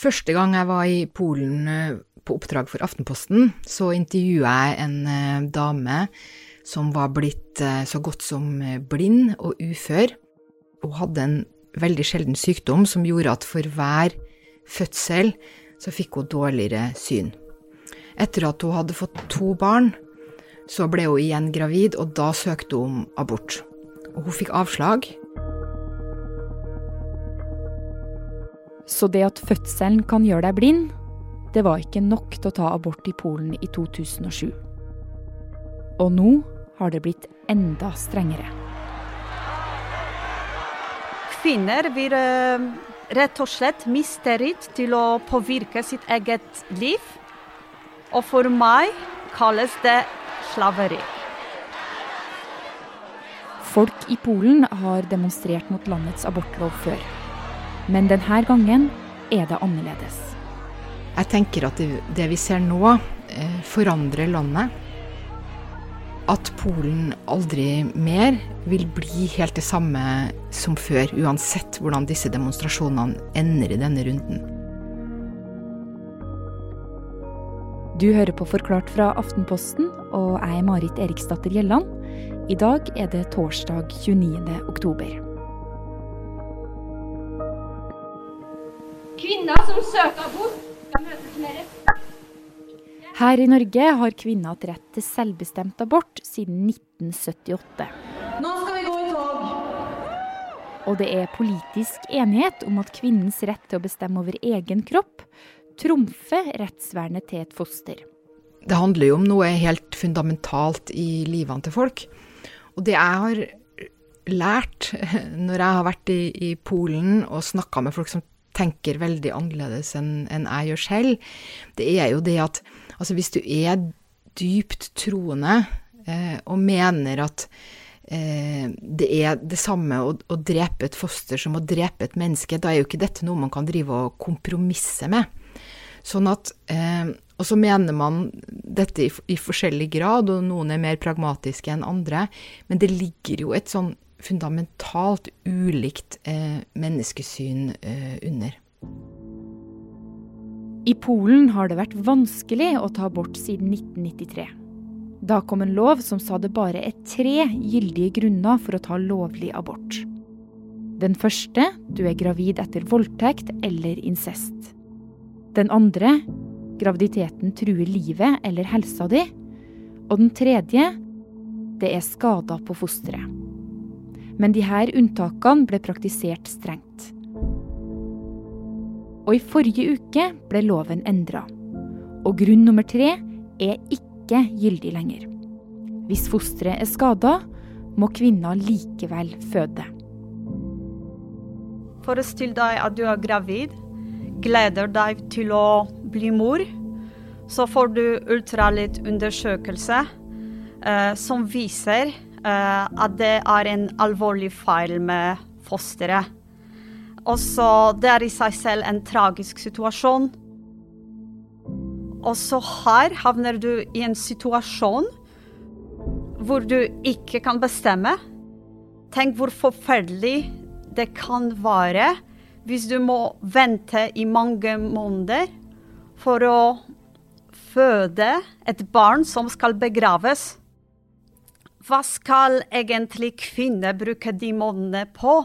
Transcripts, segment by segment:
Første gang jeg var i Polen eh, på oppdrag for Aftenposten, så intervjua jeg en eh, dame som var blitt eh, så godt som blind og ufør. Hun hadde en veldig sjelden sykdom som gjorde at for hver fødsel så fikk hun dårligere syn. Etter at hun hadde fått to barn, så ble hun igjen gravid, og da søkte hun om abort. Og hun fikk avslag. Så det at fødselen kan gjøre deg blind, det var ikke nok til å ta abort i Polen i 2007. Og nå har det blitt enda strengere. Kvinner vil eh, rett og slett miste rett til å påvirke sitt eget liv. Og for meg kalles det slaveri. Folk i Polen har demonstrert mot landets abortlov før. Men denne gangen er det annerledes. Jeg tenker at det, det vi ser nå, eh, forandrer landet. At Polen aldri mer vil bli helt det samme som før, uansett hvordan disse demonstrasjonene ender i denne runden. Du hører på Forklart fra Aftenposten, og jeg er Marit Eriksdatter Gjelland. I dag er det torsdag 29. oktober. Kvinner som søker abort, skal møtes med respekt. Her i Norge har kvinner hatt rett til selvbestemt abort siden 1978. Nå skal vi gå i tog! Og det er politisk enighet om at kvinnens rett til å bestemme over egen kropp trumfer rettsvernet til et foster. Det handler jo om noe helt fundamentalt i livene til folk. Og det jeg har lært når jeg har vært i, i Polen og snakka med folk som tenker veldig annerledes enn en jeg gjør selv, det er jo det at altså hvis du er dypt troende eh, og mener at eh, det er det samme å, å, drepe et foster som å drepe et menneske, da er jo ikke dette noe man kan drive og kompromisse med. Sånn at eh, Og så mener man dette i, i, forskjellig grad, og noen er mer pragmatiske enn andre, men det ligger jo et sånn fundamentalt ulikt eh, menneskesyn eh, under. I Polen har det vært vanskelig å ta abort siden 1993. Da kom en lov som sa det bare er tre gyldige grunner for å ta lovlig abort. Den første du er gravid etter voldtekt eller incest. Den andre graviditeten truer livet eller helsa di. Og den tredje det er skader på fosteret. Men de her unntakene ble praktisert strengt. Og i forrige uke ble loven endra. Og grunn nummer tre er ikke gyldig lenger. Hvis fosteret er skada, må kvinna likevel føde. Forestill deg at du er gravid gleder deg til å bli mor, så får du ultralydundersøkelse eh, som viser at det er en alvorlig feil med fosteret. Også det er i seg selv en tragisk situasjon. Og her havner du i en situasjon hvor du ikke kan bestemme. Tenk hvor forferdelig det kan være hvis du må vente i mange måneder for å føde et barn som skal begraves. Hva skal egentlig kvinner bruke de månedene på?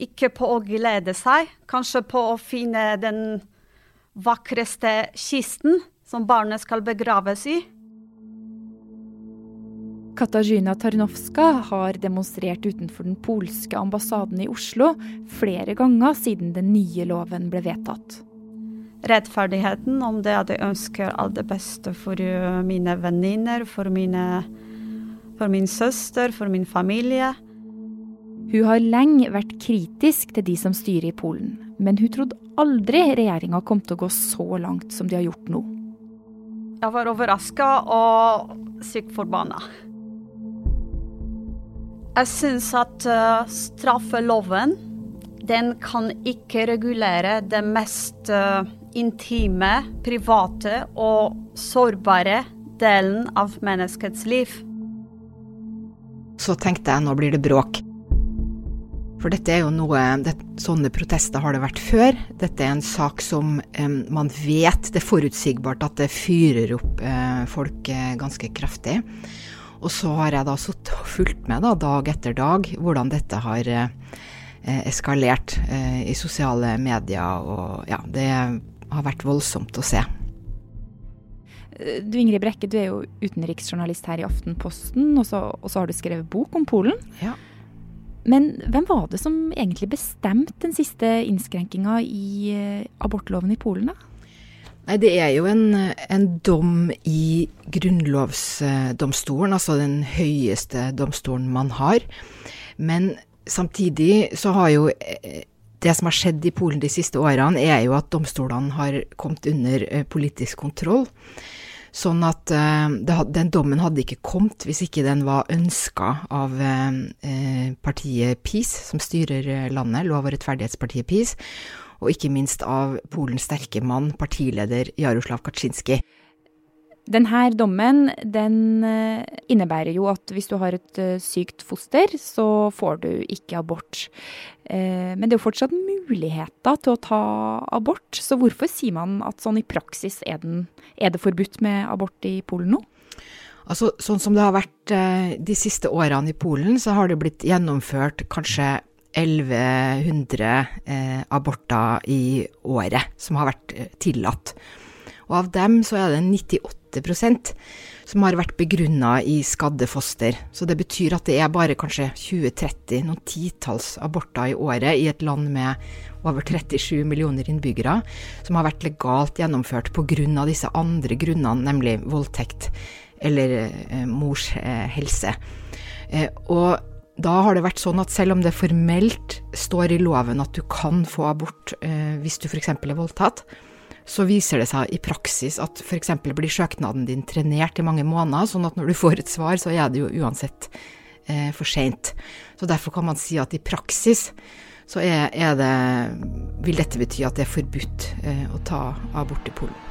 Ikke på å glede seg, kanskje på å finne den vakreste kisten som barnet skal begraves i. Katarzyna Tarnowska har demonstrert utenfor den polske ambassaden i Oslo flere ganger siden den nye loven ble vedtatt. Rettferdigheten om det at jeg ønsker alt det beste for mine venninner, for, for min søster, for min familie. Hun har lenge vært kritisk til de som styrer i Polen, men hun trodde aldri regjeringa kom til å gå så langt som de har gjort nå. Jeg var overraska og sykt forbanna. Jeg syns at uh, straffeloven den kan ikke regulere det mest uh, intime, private og sårbare delen av menneskets liv. Så tenkte jeg nå blir det bråk. For dette er jo noe det, Sånne protester har det vært før. Dette er en sak som eh, man vet Det er forutsigbart at det fyrer opp eh, folk eh, ganske kraftig. Og så har jeg da sittet og fulgt med da, dag etter dag hvordan dette har eh, eskalert eh, i sosiale medier. Og ja, det har vært voldsomt å se. Du Ingrid Brekke, du er jo utenriksjournalist her i Aftenposten, og så, og så har du skrevet bok om Polen. Ja. Men hvem var det som egentlig bestemte den siste innskrenkinga i eh, abortloven i Polen, da? Nei, Det er jo en, en dom i grunnlovsdomstolen, altså den høyeste domstolen man har. Men samtidig så har jo eh, det som har skjedd i Polen de siste årene, er jo at domstolene har kommet under eh, politisk kontroll. Sånn at uh, det, den dommen hadde ikke kommet hvis ikke den var ønska av uh, partiet PiS, som styrer landet, Lov- og rettferdighetspartiet PiS, og ikke minst av Polens sterke mann, partileder Jaroslav Kaczynski. Denne dommen den innebærer jo at hvis du har et sykt foster, så får du ikke abort. Men det er jo fortsatt muligheter til å ta abort, så hvorfor sier man at sånn i praksis er, den, er det forbudt med abort i Polen nå? Altså, sånn som det har vært de siste årene i Polen, så har det blitt gjennomført kanskje 1100 eh, aborter i året som har vært tillatt. Og av dem så er det 98 som har vært begrunna i skadde foster. Så det betyr at det er bare kanskje 20-30, noen titalls aborter i året i et land med over 37 millioner innbyggere, som har vært legalt gjennomført pga. disse andre grunnene, nemlig voldtekt eller eh, mors eh, helse. Eh, og da har det vært sånn at selv om det formelt står i loven at du kan få abort eh, hvis du f.eks. er voldtatt, så viser det seg i praksis at f.eks. blir søknaden din trenert i mange måneder, sånn at når du får et svar, så er det jo uansett eh, for seint. Så derfor kan man si at i praksis så er, er det, vil dette bety at det er forbudt eh, å ta abort i Polen.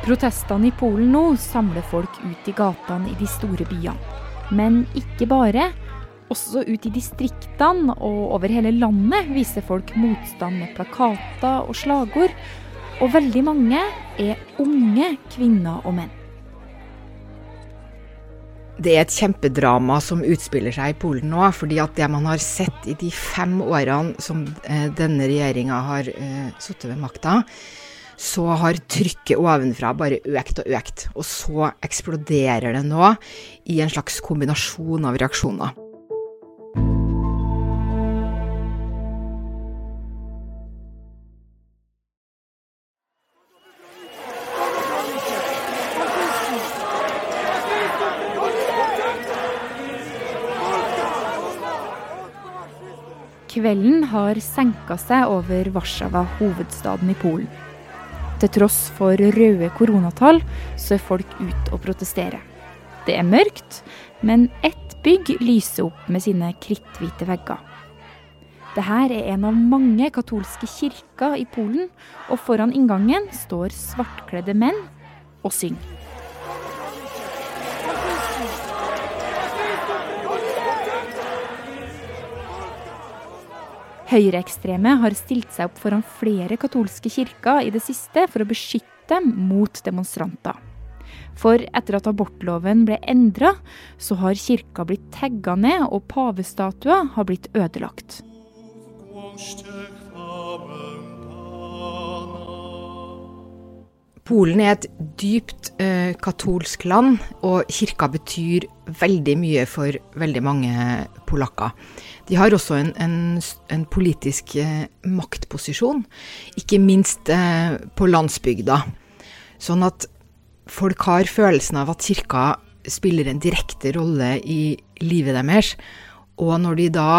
Protestene i Polen nå samler folk ut i gatene i de store byene. Men ikke bare. Også ut i distriktene og over hele landet viser folk motstand med plakater og slagord. Og veldig mange er unge kvinner og menn. Det er et kjempedrama som utspiller seg i Polen nå. fordi at det man har sett i de fem årene som eh, denne regjeringa har uh, sittet ved makta, så har trykket ovenfra bare økt og økt. Og så eksploderer det nå i en slags kombinasjon av reaksjoner. Kvelden har senka seg over Warszawa, hovedstaden i Polen. Til tross for røde koronatall, så er folk ute og protesterer. Det er mørkt, men ett bygg lyser opp med sine kritthvite vegger. Dette er en av mange katolske kirker i Polen, og foran inngangen står svartkledde menn og synger. Høyreekstreme har stilt seg opp foran flere katolske kirker i det siste for å beskytte dem mot demonstranter. For etter at abortloven ble endra, så har kirka blitt tagga ned, og pavestatuer har blitt ødelagt. Polen er et dypt eh, katolsk land, og kirka betyr veldig mye for veldig mange polakker. De har også en, en, en politisk eh, maktposisjon, ikke minst eh, på landsbygda. Sånn at folk har følelsen av at kirka spiller en direkte rolle i livet deres. Og når de da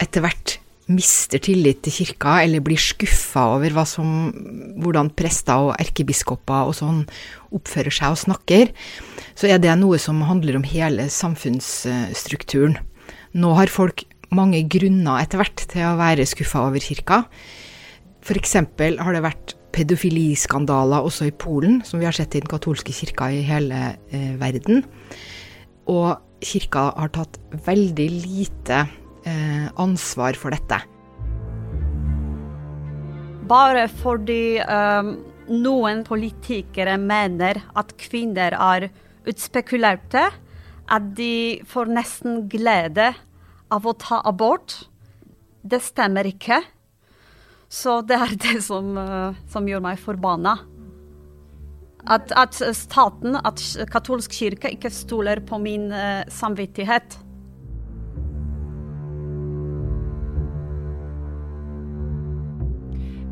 etter hvert mister tillit til kirka, eller blir skuffa over som, hvordan prester og erkebiskoper og sånn oppfører seg og snakker, så er det noe som handler om hele samfunnsstrukturen. Nå har folk mange grunner etter hvert til å være skuffa over kirka. F.eks. har det vært pedofiliskandaler også i Polen, som vi har sett i den katolske kirka i hele eh, verden. Og kirka har tatt veldig lite ansvar for dette. Bare fordi um, noen politikere mener at kvinner er utspekulerte, at de får nesten glede av å ta abort. Det stemmer ikke. Så det er det som, uh, som gjør meg forbanna. At, at, staten, at katolsk kirke, ikke stoler på min samvittighet.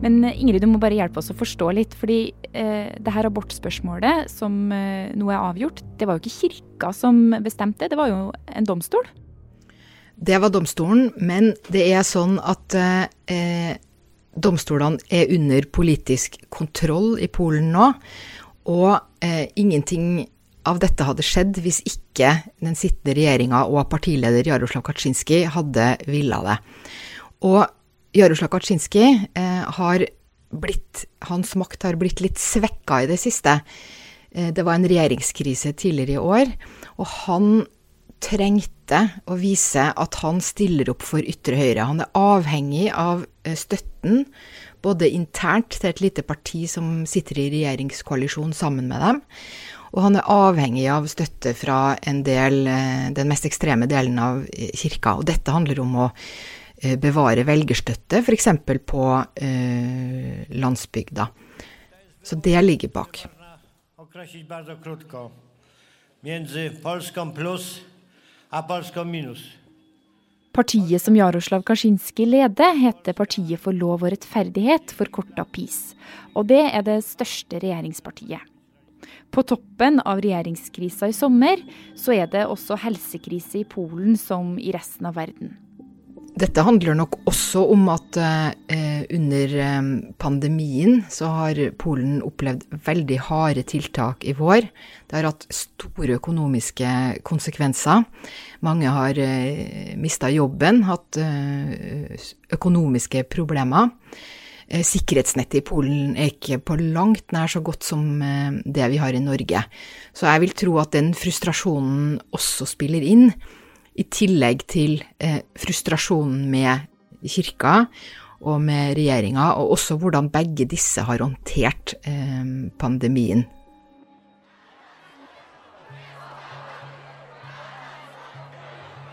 Men eh, Ingrid, du må bare hjelpe oss å forstå litt. fordi eh, det her abortspørsmålet som eh, nå er avgjort, det var jo ikke kirka som bestemte, det var jo en domstol? Det var domstolen, men det er sånn at eh, domstolene er under politisk kontroll i Polen nå. Og eh, ingenting av dette hadde skjedd hvis ikke den sittende regjeringa og partileder Jaroslav Kaczynski hadde villa det. Og Jaroslav Kaczynski eh, har blitt Hans makt har blitt litt svekka i det siste. Eh, det var en regjeringskrise tidligere i år, og han trengte å vise at han stiller opp for ytre høyre. Han er avhengig av eh, støtten, både internt til et lite parti som sitter i regjeringskoalisjon sammen med dem, og han er avhengig av støtte fra del, den mest ekstreme delen av kirka. Og dette handler om å bevare velgerstøtte, f.eks. på eh, landsbygda. Så det ligger bak. Partiet som Jaroslav Kaczynski leder, heter Partiet for lov og rettferdighet, forkorta PiS. Og det er det største regjeringspartiet. På toppen av regjeringskrisa i sommer, så er det også helsekrise i Polen som i resten av verden. Dette handler nok også om at eh, under eh, pandemien så har Polen opplevd veldig harde tiltak i vår. Det har hatt store økonomiske konsekvenser. Mange har eh, mista jobben, hatt eh, økonomiske problemer. Sikkerhetsnettet i Polen er ikke på langt nær så godt som det vi har i Norge. Så jeg vil tro at den frustrasjonen også spiller inn i tillegg til eh, frustrasjonen med kirka og med regjeringa, og også hvordan begge disse har håndtert eh, pandemien.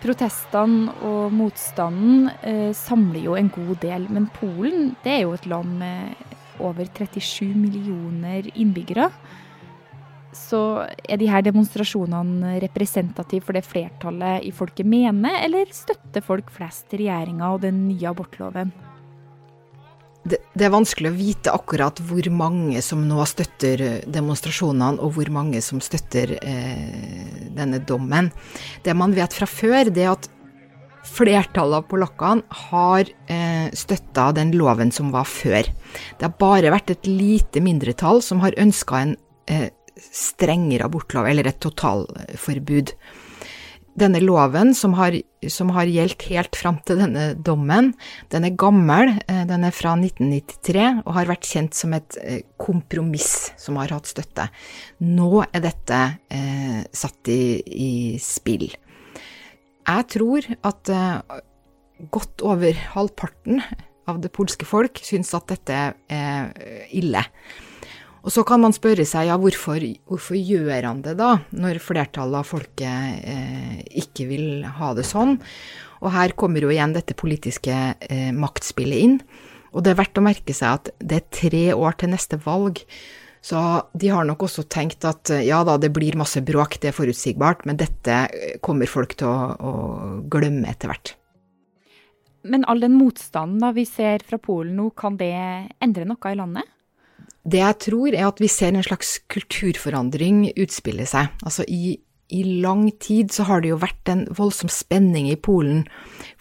Protestene og motstanden eh, samler jo en god del, men Polen det er jo et land med over 37 millioner innbyggere. Så er de her demonstrasjonene representative for det flertallet i folket mener, eller støtter folk flest regjeringa og den nye abortloven? Det, det, er vanskelig å vite akkurat hvor mange som nå støtter demonstrasjonene, og hvor mange som støtter eh, denne dommen. Det man vet fra før, det er at flertallet av polakkene har eh, støtta den loven som var før. Det har bare vært et lite mindretall som har ønska en eh, strengere abortlov, eller et totalforbud. Denne loven, som har, som har gjeldt helt fram til denne dommen, den er gammel. Eh, den er fra 1993 og har vært kjent som et eh, kompromiss som har hatt støtte. Nå er dette eh, satt i, i, spill. Jeg tror at eh, godt over halvparten av det polske folk syns at dette er ille. Og så kan man spørre seg ja, hvorfor, hvorfor gjør han det da, når flertallet av folket eh, ikke vil ha det sånn? Og her kommer jo igjen dette politiske eh, maktspillet inn. Og det er verdt å merke seg at det er tre år til neste valg. Så de har nok også tenkt at eh, ja da, det blir masse bråk, det er forutsigbart, men dette eh, kommer folk til å, å glemme etter hvert. Men all den motstanden vi ser fra Polen nå, kan det endre noe i landet? Det jeg tror, er at vi ser en slags kulturforandring utspille seg. Altså i, i lang tid så har det jo vært en voldsom spenning i Polen,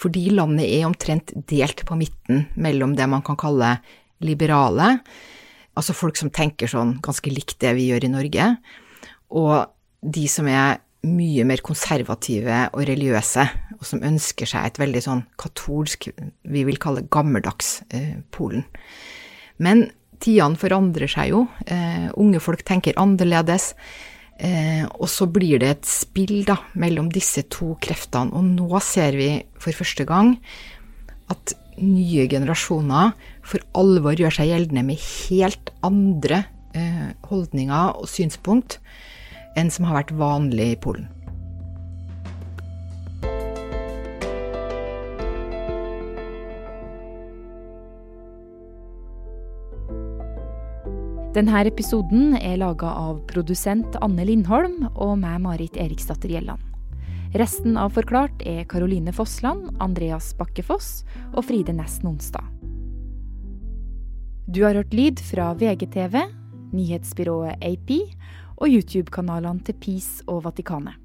fordi landet er omtrent delt på midten mellom det man kan kalle liberale, altså folk som tenker sånn ganske likt det vi gjør i Norge, og de som er mye mer konservative og religiøse, og som ønsker seg et veldig sånn katolsk, vi vil kalle gammeldags eh, Polen. Men tidene forandrer seg jo. Eh, unge folk tenker annerledes. Eh, og så blir det et spill da, mellom disse to kreftene, og nå ser vi for første gang at nye generasjoner for alvor gjør seg gjeldende med helt andre eh, holdninger og synspunkt enn som har vært vanlig i Polen. Denne episoden er laga av produsent Anne Lindholm og meg, Marit Eriksdatter Gjelland. Resten av Forklart er Karoline Fossland, Andreas Bakkefoss og Fride Næss Nonstad. Du har hørt lyd fra VGTV, nyhetsbyrået AP og YouTube-kanalene til PIS og Vatikanet.